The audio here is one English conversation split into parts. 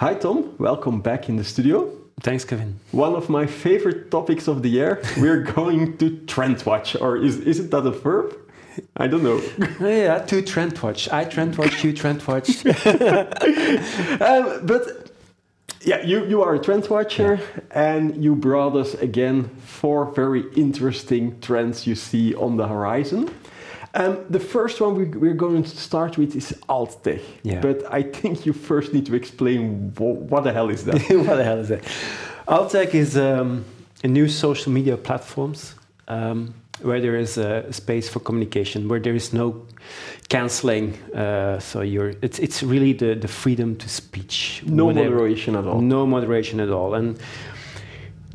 Hi, Tom. Welcome back in the studio. Thanks, Kevin. One of my favorite topics of the year. We're going to trend watch, or is isn't that a verb? I don't know. yeah, to trend watch. I trend watch, you trend watch. um, but yeah, you, you are a trend watcher, yeah. and you brought us again four very interesting trends you see on the horizon. Um, the first one we, are going to start with is alt tech. Yeah. But I think you first need to explain what, what the hell is that. what the hell is that? Alt tech is um, a new social media platforms um, where there is a space for communication, where there is no canceling. Uh, so you're it's it's really the the freedom to speech. No whatever. moderation at all. No moderation at all. And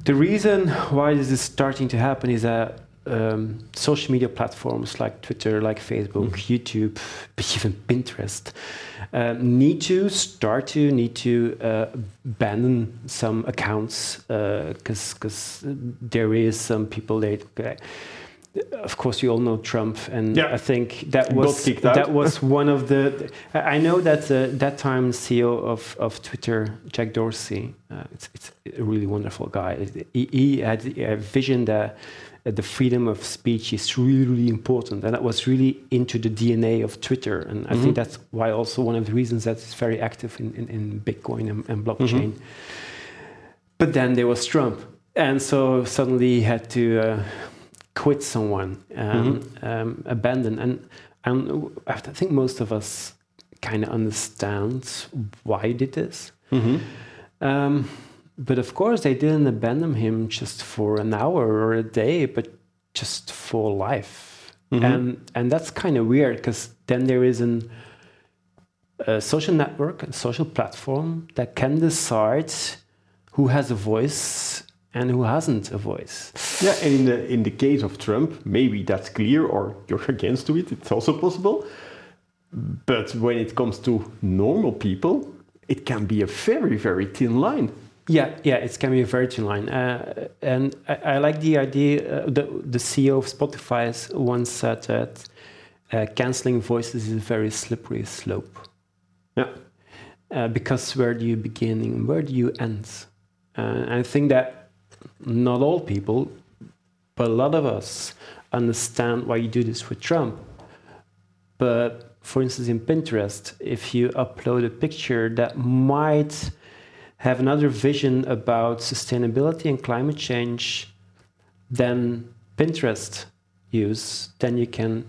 the reason why this is starting to happen is that um, social media platforms like Twitter, like Facebook, mm. YouTube, even Pinterest uh, need to start to need to uh, ban some accounts because uh, because there is some people that. Uh, of course, you all know Trump, and yeah. I think that was that was one of the. I know that uh, that time CEO of, of Twitter, Jack Dorsey, uh, it's, it's a really wonderful guy. He, he had a vision that that the freedom of speech is really, really important. And that was really into the DNA of Twitter. And I mm-hmm. think that's why also one of the reasons that it's very active in, in, in Bitcoin and, and blockchain. Mm-hmm. But then there was Trump. And so suddenly he had to uh, quit someone, um, mm-hmm. um, abandon. And, and I think most of us kind of understand why he did this. Mm-hmm. Um, but of course, they didn't abandon him just for an hour or a day, but just for life. Mm-hmm. And and that's kind of weird because then there is an, a social network, a social platform that can decide who has a voice and who hasn't a voice. Yeah, and in the in the case of Trump, maybe that's clear, or you're against it. It's also possible. But when it comes to normal people, it can be a very very thin line. Yeah, yeah, it can be a very thin line. Uh, and I, I, like the idea, uh, the, the CEO of Spotify once said that uh, canceling voices is a very slippery slope. Yeah. Uh, because where do you begin and where do you end? Uh, I think that not all people, but a lot of us understand why you do this with Trump. But for instance, in Pinterest, if you upload a picture that might have another vision about sustainability and climate change than Pinterest use, then you can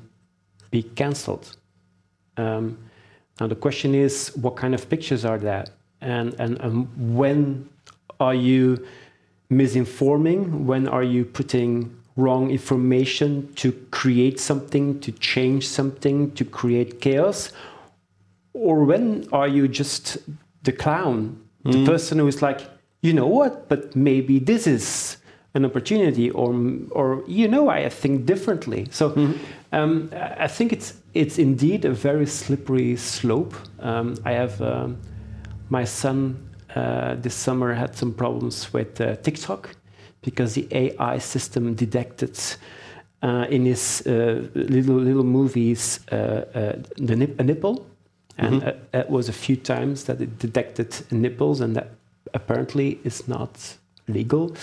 be cancelled. Um, now the question is, what kind of pictures are that, and and, and when are you misinforming? When are you putting wrong information to create something, to change something, to create chaos? Or when are you just the clown the mm. person who is like, you know what, but maybe this is an opportunity, or or you know, I think differently. So mm. um, I think it's it's indeed a very slippery slope. Um, I have um, my son uh, this summer had some problems with uh, TikTok because the AI system detected. Uh, in his uh, little little movies, uh, uh, the nip, a nipple, and mm-hmm. Uh, it was a few times that it detected nipples, and that apparently is not legal.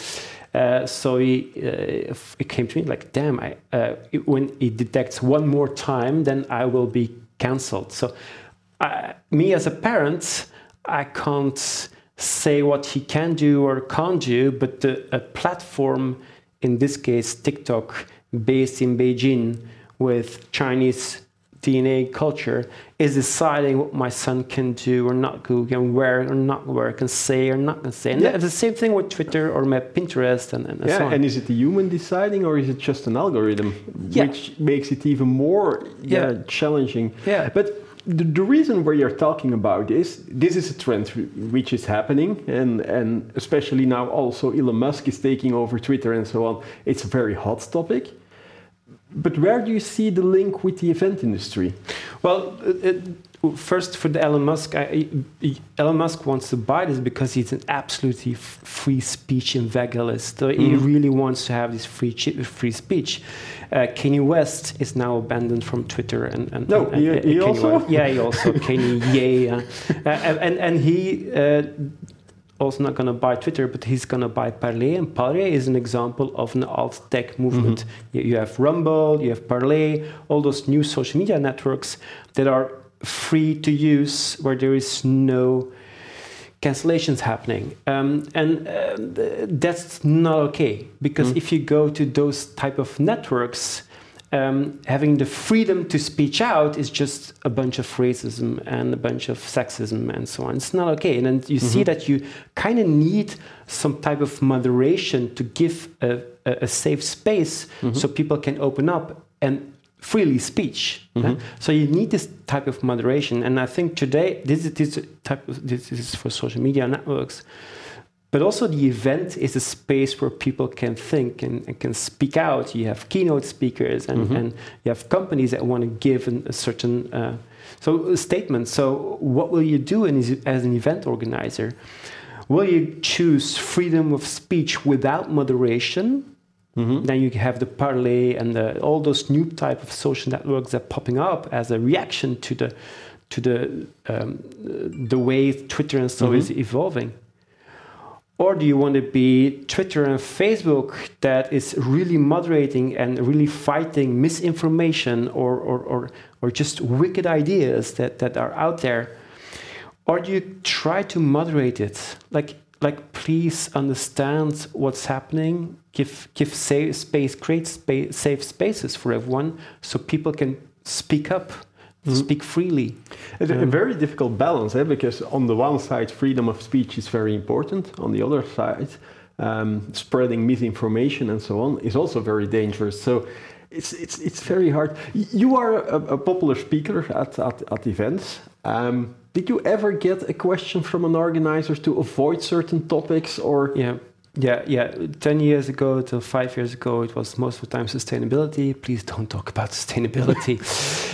Uh, so he, uh, it came to me like, damn, I, uh, it, when it detects one more time, then I will be cancelled. So, me as a parent, I can't say what he can do or can't do, but the, a platform, in this case TikTok, based in Beijing, with Chinese DNA culture is deciding what my son can do or not do, can wear or not wear, can say or not can say. And yeah. the same thing with Twitter or my Pinterest and, and yeah, so on. And is it the human deciding or is it just an algorithm, yeah. which makes it even more yeah, yeah. challenging? Yeah. But the, the, reason where you're talking about this, this is a trend which is happening, and, and especially now also Elon Musk is taking over Twitter and so on. It's a very hot topic but where do you see the link with the event industry? Well, it, first for the Elon Musk, I, Elon Musk wants to buy this because he's an absolutely free speech evangelist. So mm. he mm-hmm. really wants to have this free free speech. Uh, Kanye West is now abandoned from Twitter, and, and no, and, he, and, he also West, yeah, he also Kanye, yeah, uh, and and he. Uh, also not going to buy Twitter, but he's going to buy Parler. And Parler is an example of an alt tech movement. Mm-hmm. You, have Rumble, you have Parler, all those new social media networks that are free to use, where there is no cancellations happening um, and uh, that's not okay because mm. if you go to those type of networks um, having the freedom to speak out is just a bunch of racism and a bunch of sexism and so on. It's not okay. And then you mm-hmm. see that you kind of need some type of moderation to give a, a, a safe space mm-hmm. so people can open up and freely speech. Mm-hmm. Yeah? So you need this type of moderation. And I think today, this is this type of, this is for social media networks. But also, the event is a space where people can think and, and can speak out. You have keynote speakers, and, mm-hmm. and you have companies that want to give an, a certain uh, so a statement. So, what will you do in, as an event organizer? Will you choose freedom of speech without moderation? Mm-hmm. Then you have the Parler and the, all those new type of social networks that are popping up as a reaction to the to the um, the way Twitter and so mm-hmm. is evolving. Or do you want to be Twitter and Facebook that is really moderating and really fighting misinformation or, or, or, or just wicked ideas that, that are out there? Or do you try to moderate it? Like, like please understand what's happening, give, give safe space, create safe spaces for everyone so people can speak up mm. speak freely. It's um, a very difficult balance, eh? because on the one side, freedom of speech is very important. On the other side, um, spreading misinformation and so on is also very dangerous. So it's, it's, it's very hard. You are a, a popular speaker at, at, at events. Um, did you ever get a question from an organizer to avoid certain topics or? Yeah. Yeah, yeah. Ten years ago to five years ago, it was most of the time sustainability. Please don't talk about sustainability.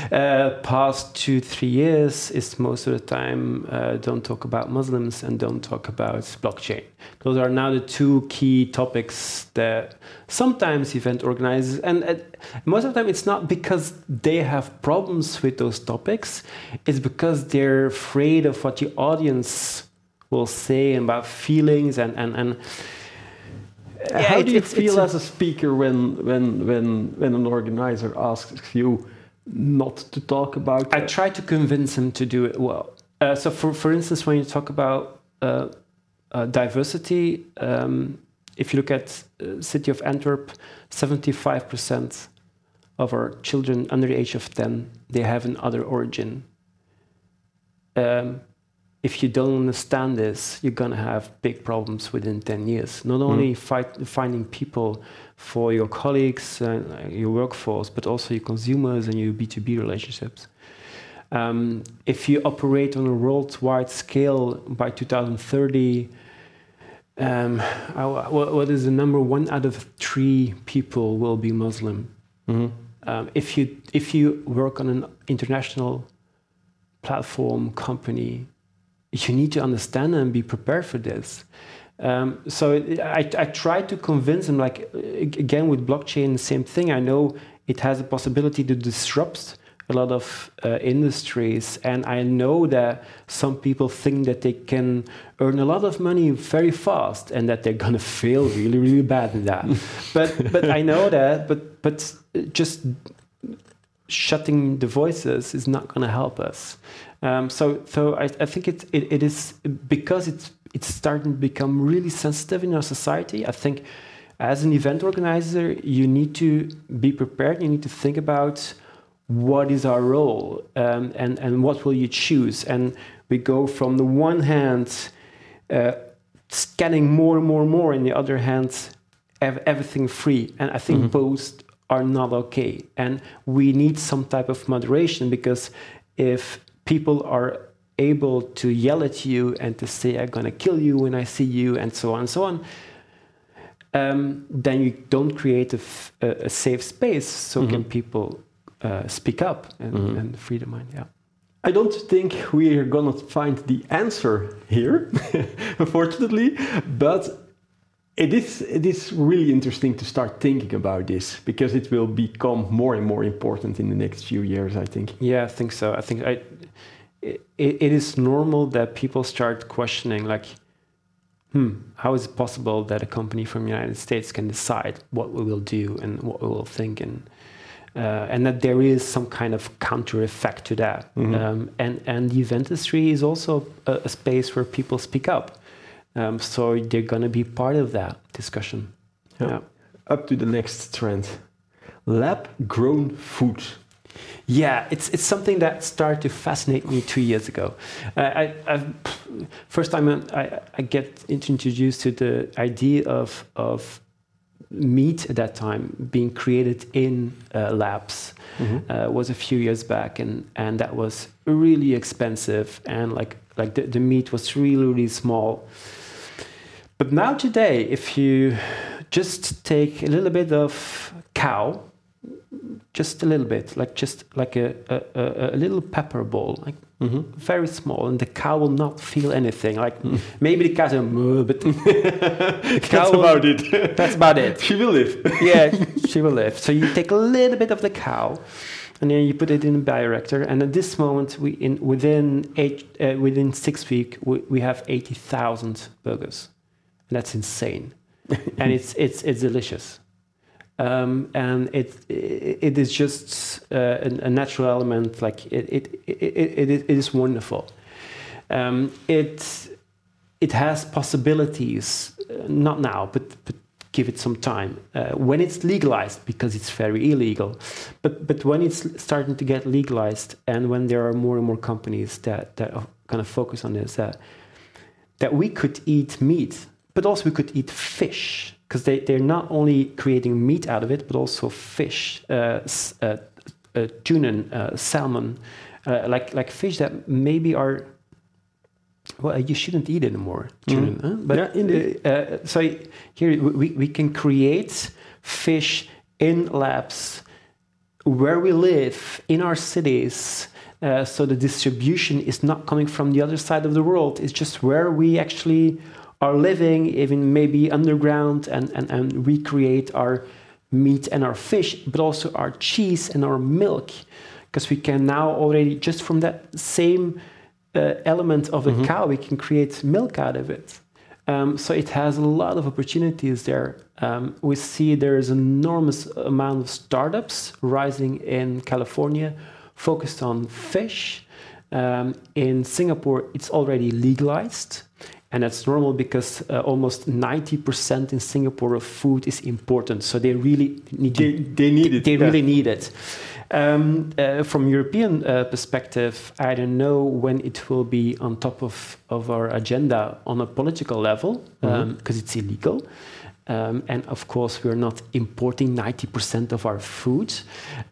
uh, past two, three years is most of the time uh, don't talk about Muslims and don't talk about blockchain. Those are now the two key topics that sometimes event organizers and uh, most of the time it's not because they have problems with those topics. It's because they're afraid of what the audience will say about feelings and and and yeah, How do you feel as a speaker when, when, when, when an organizer asks you not to talk about? I try to convince him to do it well. Uh, so, for, for instance, when you talk about uh, uh, diversity, um, if you look at uh, city of Antwerp, 75% of our children under the age of 10, they have an other origin. Um, if you don't understand this, you're going to have big problems within 10 years. Not only mm. fight, finding people for your colleagues, and your workforce, but also your consumers and your B2B relationships. Um, if you operate on a worldwide scale by 2030, um, what is the number? One out of three people will be Muslim. Mm-hmm. Um, if you if you work on an international platform company, you need to understand and be prepared for this. Um, so I, I try to convince them, like again with blockchain, the same thing. I know it has a possibility to disrupt a lot of uh, industries, and I know that some people think that they can earn a lot of money very fast, and that they're gonna fail really, really bad in that. but but I know that, but but just shutting the voices is not gonna help us. Um, so, so I, I think it, it, it is because it's it's starting to become really sensitive in our society. I think as an event organizer, you need to be prepared. You need to think about what is our role um, and and what will you choose. And we go from the one hand. Uh, scanning more and more and more, and the other hand, ev- everything free. And I think mm-hmm. both are not okay. And we need some type of moderation because if people are able to yell at you and to say, I'm going to kill you when I see you, and so on and so on. um, then you don't create a, f- a- a safe space so can people uh, speak up and, and free their mind. Yeah. I don't think we are gonna find the answer here, unfortunately, but it is it is really interesting to start thinking about this because it will become more and more important in the next few years. I think. Yeah, I think so. I think I, it, it is normal that people start questioning, like, hmm, how is it possible that a company from the United States can decide what we will do and what we will think, and uh, and that there is some kind of counter effect to that. Um, and and the event industry is also a, a space where people speak up, um, so they're gonna be part of that discussion. Yeah. yeah. Up to the next trend, lab-grown food. Yeah, it's it's something that started to fascinate me two years ago. Uh, I, I've, first time I, I get introduced to the idea of of meat at that time being created in uh, labs uh, was a few years back, and and that was really expensive, and like like the, the meat was really really small. But now today, if you just take a little bit of cow just a little bit, like just like a, a, a, little pepper ball, like very small, and the cow will not feel anything. Like maybe the a moo, but cow That's will- about it. That's about it. she will live. yeah, she will live. So you take a little bit of the cow, and then you put it in a bioreactor. And at this moment, we in within eight uh, within six weeks we, we have eighty thousand burgers, and that's insane. and it's it's it's delicious. Um, and it, it it is just uh, a, a natural element. Like it it it, it, it is wonderful. Um, it it has possibilities. Uh, not now, but but give it some time. Uh, when it's legalized, because it's very illegal, but but when it's starting to get legalized, and when there are more and more companies that that are kind of focus on this, that that we could eat meat, but also we could eat fish because they, they're not only creating meat out of it, but also fish, uh, uh, uh, tuna, uh, salmon, uh, like like fish that maybe are. Well, you shouldn't eat anymore, tuna. huh? But Yeah, uh, so here we, we can create fish in labs where we live in our cities. Uh, so the distribution is not coming from the other side of the world. It's just where we actually are living, even maybe underground, and, and, and we create our meat and our fish, but also our cheese and our milk. Because we can now already, just from that same uh, element of a cow, we can create milk out of it. Um, so it has a lot of opportunities there. Um, we see there is enormous amount of startups rising in California, focused on fish. Um, in Singapore, it's already legalized, and that's normal because uh, almost 90% in Singapore of food is important. So they really need They, they need it. they yeah. really need it. Um, uh, from European uh, perspective, I don't know when it will be on top of, of our agenda on a political level because it's illegal. Um, and of course, we're not importing 90% of our food.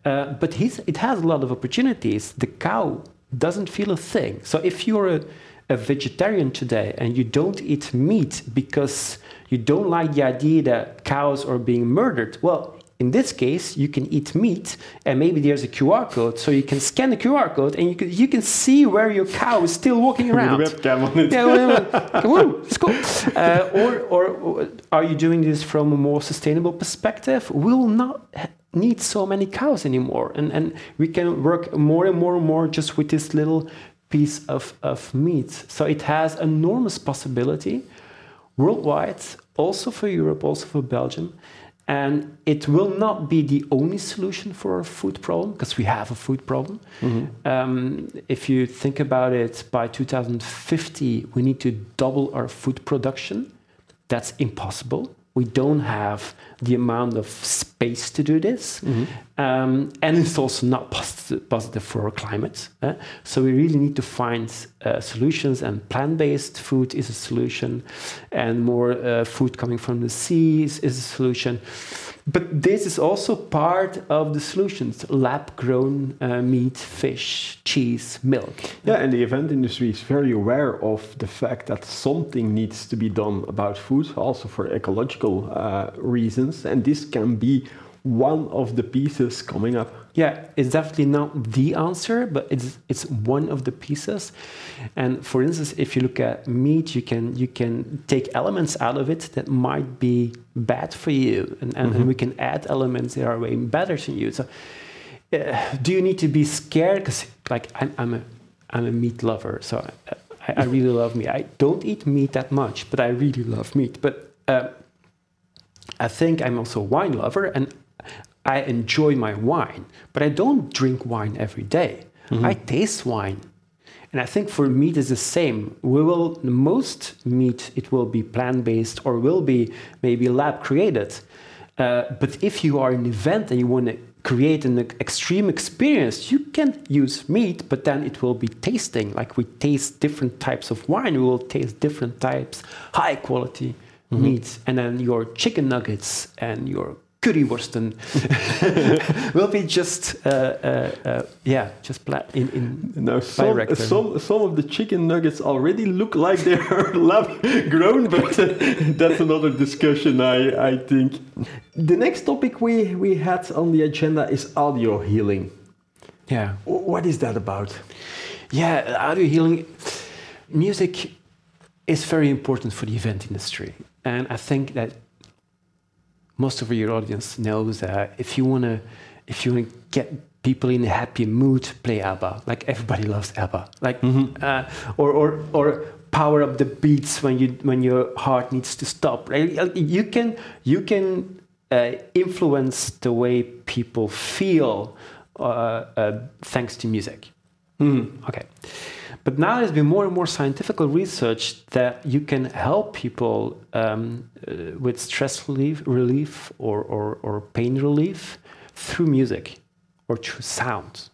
Uh, but it has a lot of opportunities. The cow doesn't feel a thing. So if you're a, a vegetarian today and you don't eat meat because you don't like the idea that cows are being murdered, well, in this case, you can eat meat, and maybe there's a QR code, so you can scan the QR code, and you can, you can see where your cow is still walking around. With webcam on it. Yeah, well, well, it's cool. Uh, or, or, are you doing this from a more sustainable perspective? We will not need so many cows anymore, and and we can work more and more and more just with this little piece of, of meat. So it has enormous possibility worldwide, also for Europe, also for Belgium. And it will not be the only solution for our food problem, because we have a food problem. Um, if you think about it, by 2050, we need to double our food production. That's impossible. We don't have the amount of space to do this. Um, and it's also not posit- positive for our climate. eh? So we really need to find uh, solutions, and plant based food is a solution, and more uh, food coming from the seas is a solution. But this is also part of the solutions lab grown uh, meat, fish, cheese, milk. Yeah, and the event industry is very aware of the fact that something needs to be done about food, also for ecological uh, reasons, and this can be one of the pieces coming up. Yeah, it's definitely not the answer, but it's it's one of the pieces. And for instance, if you look at meat, you can you can take elements out of it that might be bad for you, and, and, Mhm. and we can add elements that are way better to you. So, uh, do you need to be scared? Because like I'm, I'm a I'm a meat lover, so I, I really love meat. I don't eat meat that much, but I really love meat. But uh, I think I'm also a wine lover and I enjoy my wine, but I don't drink wine every day. I taste wine. And I think for meat is the same. We will most meat it will be plant-based or will be maybe lab created. Uh, but if you are an event and you want to create an extreme experience, you can use meat, but then it will be tasting. Like we taste different types of wine, we will taste different types, high quality meats, and then your chicken nuggets and your currywursten will be just uh, uh, uh, yeah, just in in Now, some, some, some of the chicken nuggets already look like they are lab grown, but that's another discussion, I, I think. The next topic we, we had on the agenda is audio healing. yeah. What is that about? Yeah, audio healing, music is very important for the event industry, and I think that most of your audience knows that if you wanna, if you wanna get people in a happy mood, play ABBA. Like everybody loves ABBA. Like, uh, or or or power up the beats when you when your heart needs to stop. Right? You can you can uh, influence the way people feel uh, uh, thanks to music. Okay. But now there's been more and more scientific research that you can help people um, uh, with stress relief, relief or, or, or pain relief through music or through sound.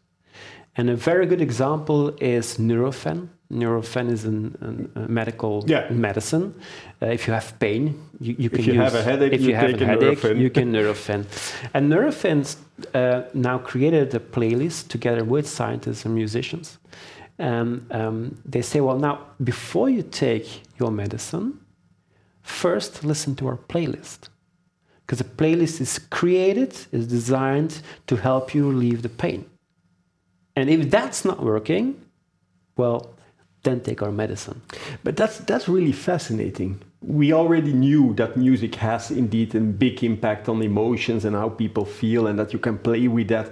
And a very good example is Nurofen. Nurofen is an, an, a medical Yeah. medicine. Uh, if you have pain, you, you can If you use. have a headache, if you you, have a headache, Nurofen. you can Nurofen. And Nurofen uh, now created a playlist together with scientists and musicians. And um, they say, well, now before you take your medicine, first listen to our playlist. Because the playlist is created, is designed to help you relieve the pain. And if that's not working, well, then take our medicine. But that's that's really fascinating. We already knew that music has indeed a big impact on emotions and how people feel, and that you can play with that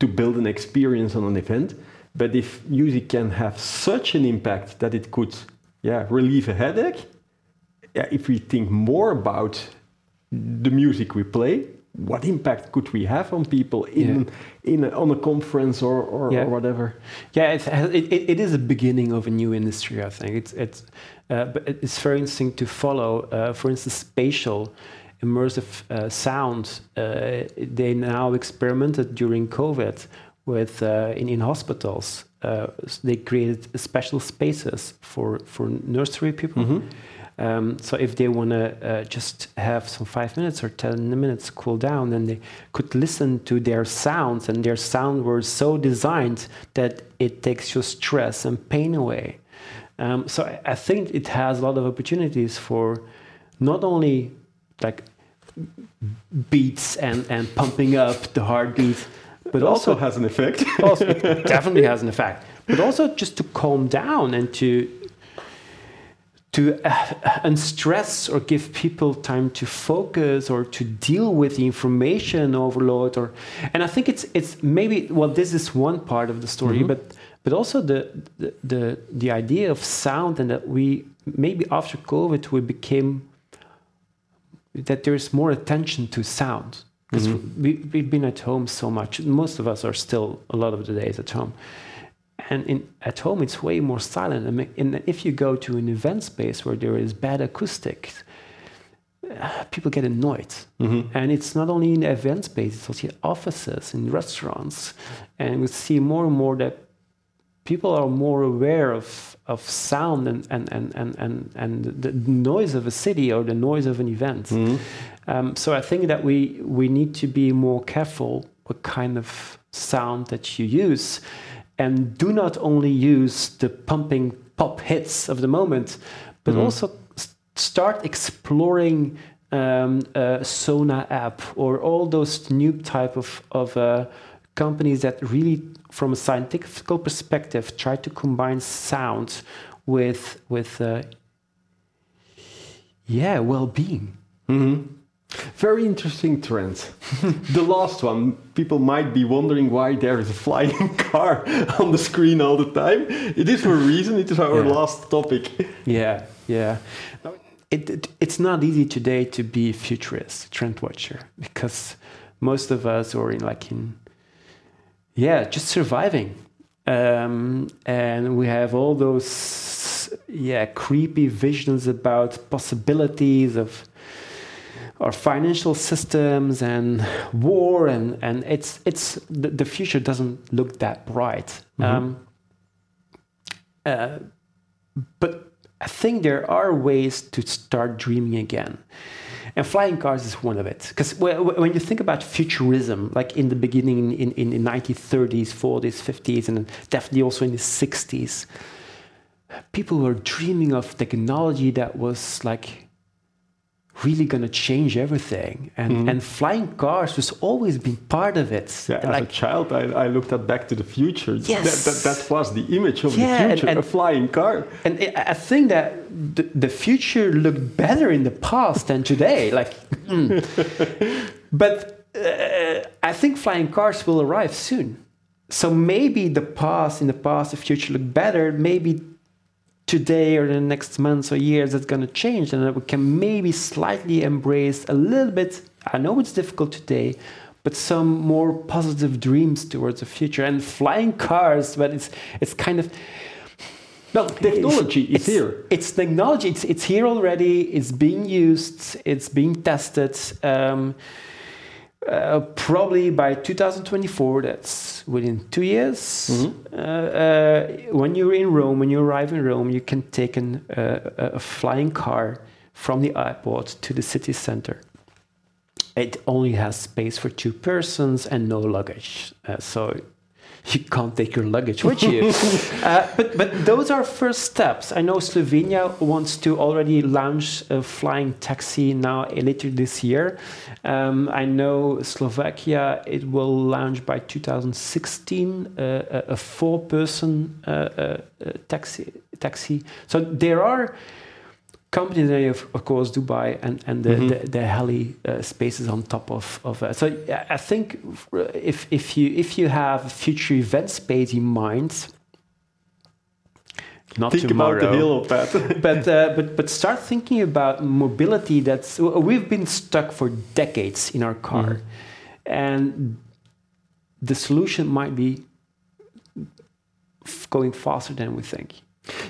to build an experience on an event. But if music can have such an impact that it could, yeah, relieve a headache, yeah, if we think more about the music we play, what impact could we have on people in in a, on a conference or or, Yeah. or whatever? Yeah, it, it, it, it is a beginning of a new industry, I think. It's, it's, uh, but it's very interesting to follow. Uh, for instance, spatial immersive uh, sound. Uh, they now experimented during COVID with uh, in, in hospitals. Uh, s- they created special spaces for, for nursery people. Um, so if they want to uh, just have some five minutes or ten minutes cool down, then they could listen to their sounds, and their sound were so designed that it takes your stress and pain away. Um, so I, I think it has a lot of opportunities for not only like beats and, and pumping up the heartbeat, but also also has an effect. also it definitely has an effect. But also just to calm down and to to uh, unstress or give people time to focus or to deal with the information overload or and i think it's it's maybe well this is one part of the story but but also the, the the the idea of sound and that we maybe after covid we became that there's more attention to sound because mm-hmm. we, we've been at home so much. Most of us are still a lot of the days at home. And in, at home it's way more silent. I mean, and if you go to an event space where there is bad acoustics uh, people get annoyed. Mm-hmm. And it's not only in event space it's also in offices in restaurants. And we see more and more that people are more aware of, of sound and, and, and, and, and, and the noise of a city or the noise of an event. Mm-hmm. Um, so I think that we we need to be more careful what kind of sound that you use, and do not only use the pumping pop hits of the moment, but Mhm. also start exploring um, a Sona app or all those new type of of uh, companies that really, from a scientific perspective, try to combine sound with with uh, yeah well-being. Mhm. Very interesting trend. the last one, people might be wondering why there is a flying car on the screen all the time. It is for a reason, it is our Yeah. last topic. Yeah, yeah. It, it, it's not easy today to be a futurist, trend watcher, because most of us are in like in, yeah, just surviving, um, and we have all those, yeah, creepy visions about possibilities of our financial systems and war, and and it's it's the, the future doesn't look that bright. Mhm. Um, uh, but I think there are ways to start dreaming again. And flying cars is one of it. Because when you think about futurism, like in the beginning in, in the 1930s, 40s, 50s, and definitely also in the 60s, people were dreaming of technology that was like really going to change everything. And, Mhm. and flying cars was always been part of it. Yeah, as like, a child, I, I looked at Back to the Future. Yes. That, that, that was the image of Yeah, the future, and- a flying car. And I I think that the, the future looked better in the past than today. Like, mm. but uh, I think flying cars will arrive soon. So maybe the past, in the past, the future look better. Maybe today or the next months or years, that's going to change, and we can maybe slightly embrace a little bit. I know it's difficult today, but some more positive dreams towards the future. And flying cars, but it's it's kind of Well, technology is it's, here. It's technology. It's, it's here already. It's being used. It's being tested. Um, uh, probably by 2024, that's within two years. Mhm. Uh, uh, when you're in Rome, when you arrive in Rome, you can take an, uh, a flying car from the airport to the city center. It only has space for two persons and no luggage. Uh, so you can't take your luggage with you. uh, but but those are first steps. I know Slovenia wants to already launch a flying taxi now uh, later this year. Um, I know Slovakia it will launch by 2016 uh, a, a four-person uh, uh, uh, taxi taxi. So there are companies they of, of course Dubai and and the Mhm. the, the heli uh, spaces on top of of uh, so I think if if you if you have a future event space in mind not Think tomorrow about the hill pad. but uh, but but start thinking about mobility that's we've been stuck for decades in our car Mhm. and the solution might be going faster than we think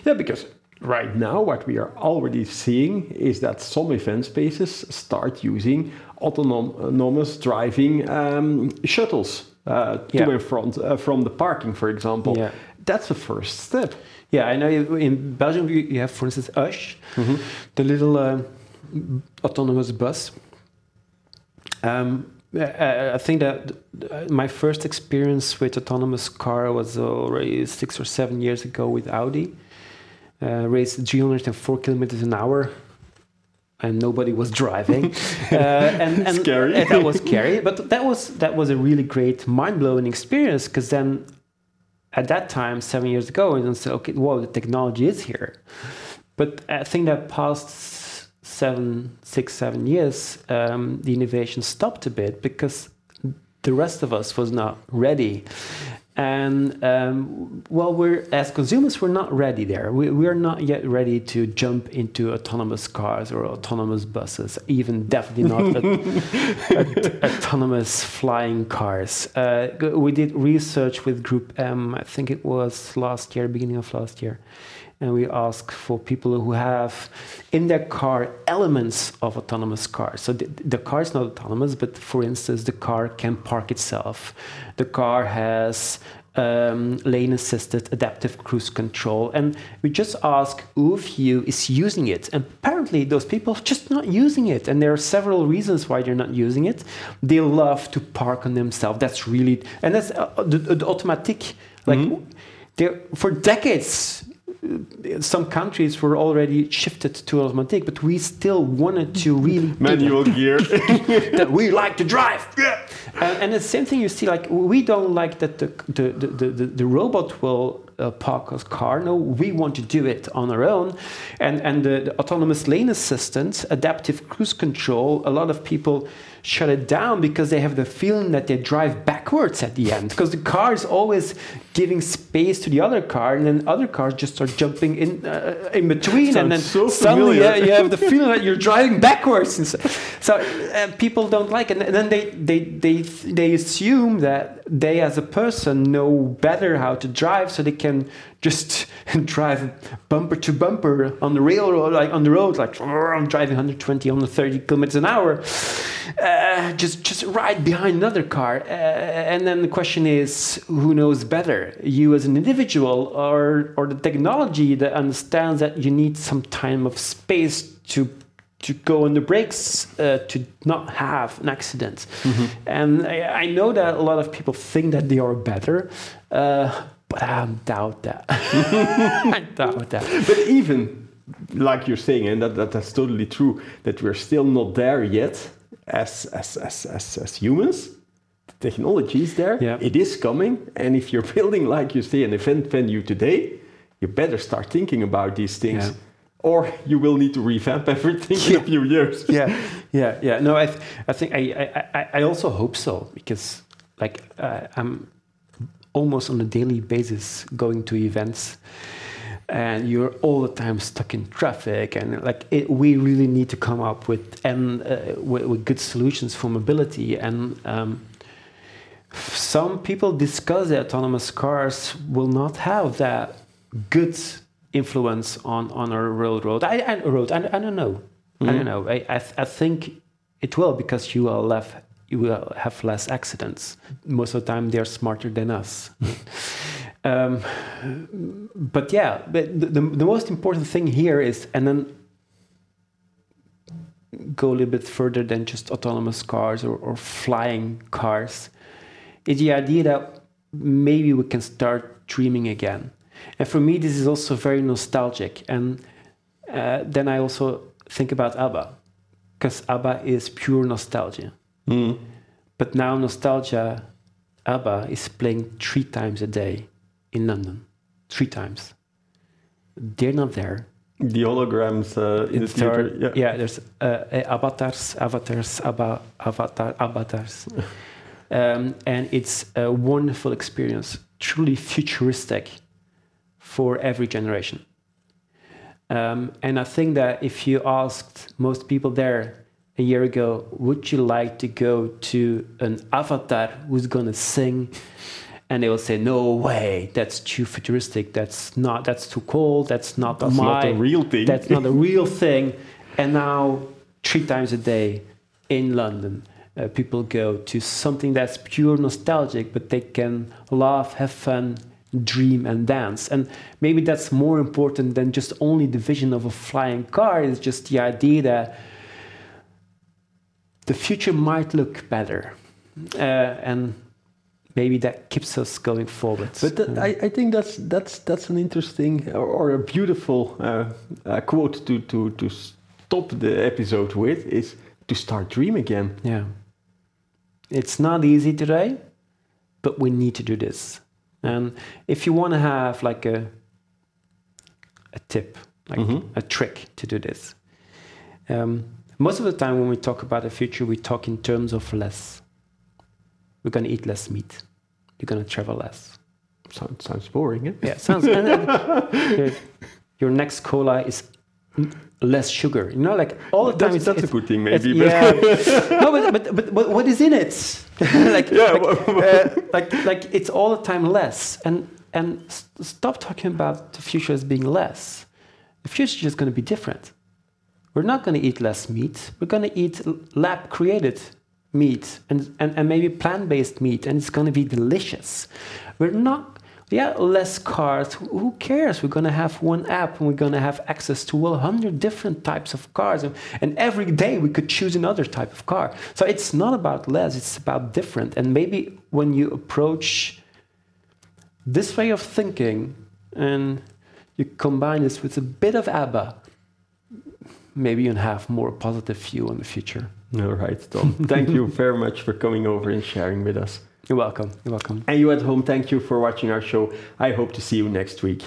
Yeah, because right now what we are already seeing is that some event spaces start using autonomous driving um, shuttles uh, to Yeah. and from, uh, from the parking, for example. Yeah. That's the first step. Yeah, I know in Belgium you have, for instance, Ush, the little uh, autonomous bus. Um, I I think that uh, my first experience with autonomous car was already six or seven years ago with Audi. Uh, raced 304 kilometers an hour, and nobody was driving. uh, and, and Scary. and that was scary, but that was that was a really great, mind blowing experience because then at that time, seven years ago, and said, okay, well, the technology is here. But I think that past seven, six, seven years, um, the innovation stopped a bit because the rest of us was not ready. And um, well, we're as consumers, we're not ready there. We, we are not yet ready to jump into autonomous cars or autonomous buses, even definitely not at, at, autonomous flying cars. Uh, we did research with GroupM, I think it was last year, beginning of last year, and we ask for people who have in their car elements of autonomous cars. So the, the car is not autonomous, but for instance, the car can park itself. The car has um, lane assisted adaptive cruise control. And we just ask who of you is using it. And apparently, those people are just not using it. And there are several reasons why they're not using it. They love to park on themselves. That's really, and that's uh, the, the automatic, like, mm-hmm. for decades, some countries were already shifted to automatic, but we still wanted to really manual gear that we like to drive. Yeah. And, and the same thing you see, like we don't like that the the, the, the, the robot will uh, park a car. No, we want to do it on our own. And and the, the autonomous lane assistance, adaptive cruise control. A lot of people shut it down because they have the feeling that they drive backwards at the end because the car is always giving space to the other car and then other cars just start jumping in uh, in between and then so suddenly yeah, you have the feeling that you're driving backwards. So, so uh, people don't like it. And then they, they they they assume that they as a person know better how to drive so they can just drive bumper to bumper on the railroad, like on the road, like I'm driving 120, 130 kilometers an hour, uh, just just ride behind another car. Uh, and then the question is, who knows better, you as an individual, or or the technology that understands that you need some time of space to to go on the brakes uh, to not have an accident. Mm-hmm. And I, I, know that a lot of people think that they are better, uh, but I doubt that. I doubt that. But even like you're saying, and that, that that's totally true, that we're still not there yet as as as as, as humans. Technology is there. Yeah. It is coming. And if you're building, like you say, an event venue today, you better start thinking about these things. Yeah. Or you will need to revamp everything yeah. in a few years. yeah, yeah, yeah. No, I, th I think I, I, I also hope so because, like, uh, I'm almost on a daily basis going to events and you're all the time stuck in traffic and like it, we really need to come up with and uh, with, with, good solutions for mobility and um, some people discuss the autonomous cars will not have that good influence on on our railroad I, I road I, I don't know mm-hmm. I don't know I, I, I think it will because you are left you will have less accidents. Most of the time, they're smarter than us. um, but yeah, but the, the, the, most important thing here is, and then go a little bit further than just autonomous cars or, or flying cars, is the idea that maybe we can start dreaming again. And for me, this is also very nostalgic. And uh, then I also think about ABBA, because ABBA is pure nostalgia. Mm. But now Nostalgia, ABBA is playing three times a day in London. Three times. They're not there. The holograms uh, in, in the theater. Yeah. yeah, there's uh, avatars, avatars, abba, avatar, avatars. um, and it's a wonderful experience, truly futuristic for every generation. Um, and I think that if you asked most people there, a year ago, would you like to go to an avatar who's going to sing? And they will say, no way, that's too futuristic. That's not, that's too cold. That's not that's my, not a real thing. That's not a real thing. And now, three times a day in London, uh, people go to something that's pure nostalgic, but they can laugh, have fun, dream and dance and maybe that's more important than just only the vision of a flying car it's just the idea that the future might look better. Uh, and maybe that keeps us going forward. But I, I, think that's that's that's an interesting or, or a beautiful uh, uh, quote to to to stop the episode with is to start dream again. Yeah, it's not easy today, but we need to do this. And if you want to have like a a tip, like mm-hmm. a trick to do this. Um, most of the time, when we talk about the future, we talk in terms of less. We're going to eat less meat. You're going to travel less. Sounds, sounds boring, eh? Yeah, sounds. your, your next cola is less sugar. You know, like all the time. That's, that's a good thing, maybe. Yeah. no, but, but, but, but what is in it? like, yeah, like, uh, like, like it's all the time less. And and stop talking about the future as being less. The future is just going to be different. We're not going to eat less meat. We're going to eat lab created meat and, and, and maybe plant-based meat and it's going to be delicious we're not yeah less cars. Who cares? We're going to have one app and we're going to have access to 100 different types of cars and, and every day we could choose another type of car. So it's not about less it's about different. And maybe when you approach this way of thinking and you combine this with a bit of abba maybe you'll have more positive view on the future. All right, Tom. thank you very much for coming over and sharing with us. You're welcome. You're welcome. And you at home, thank you for watching our show. I hope to see you next week.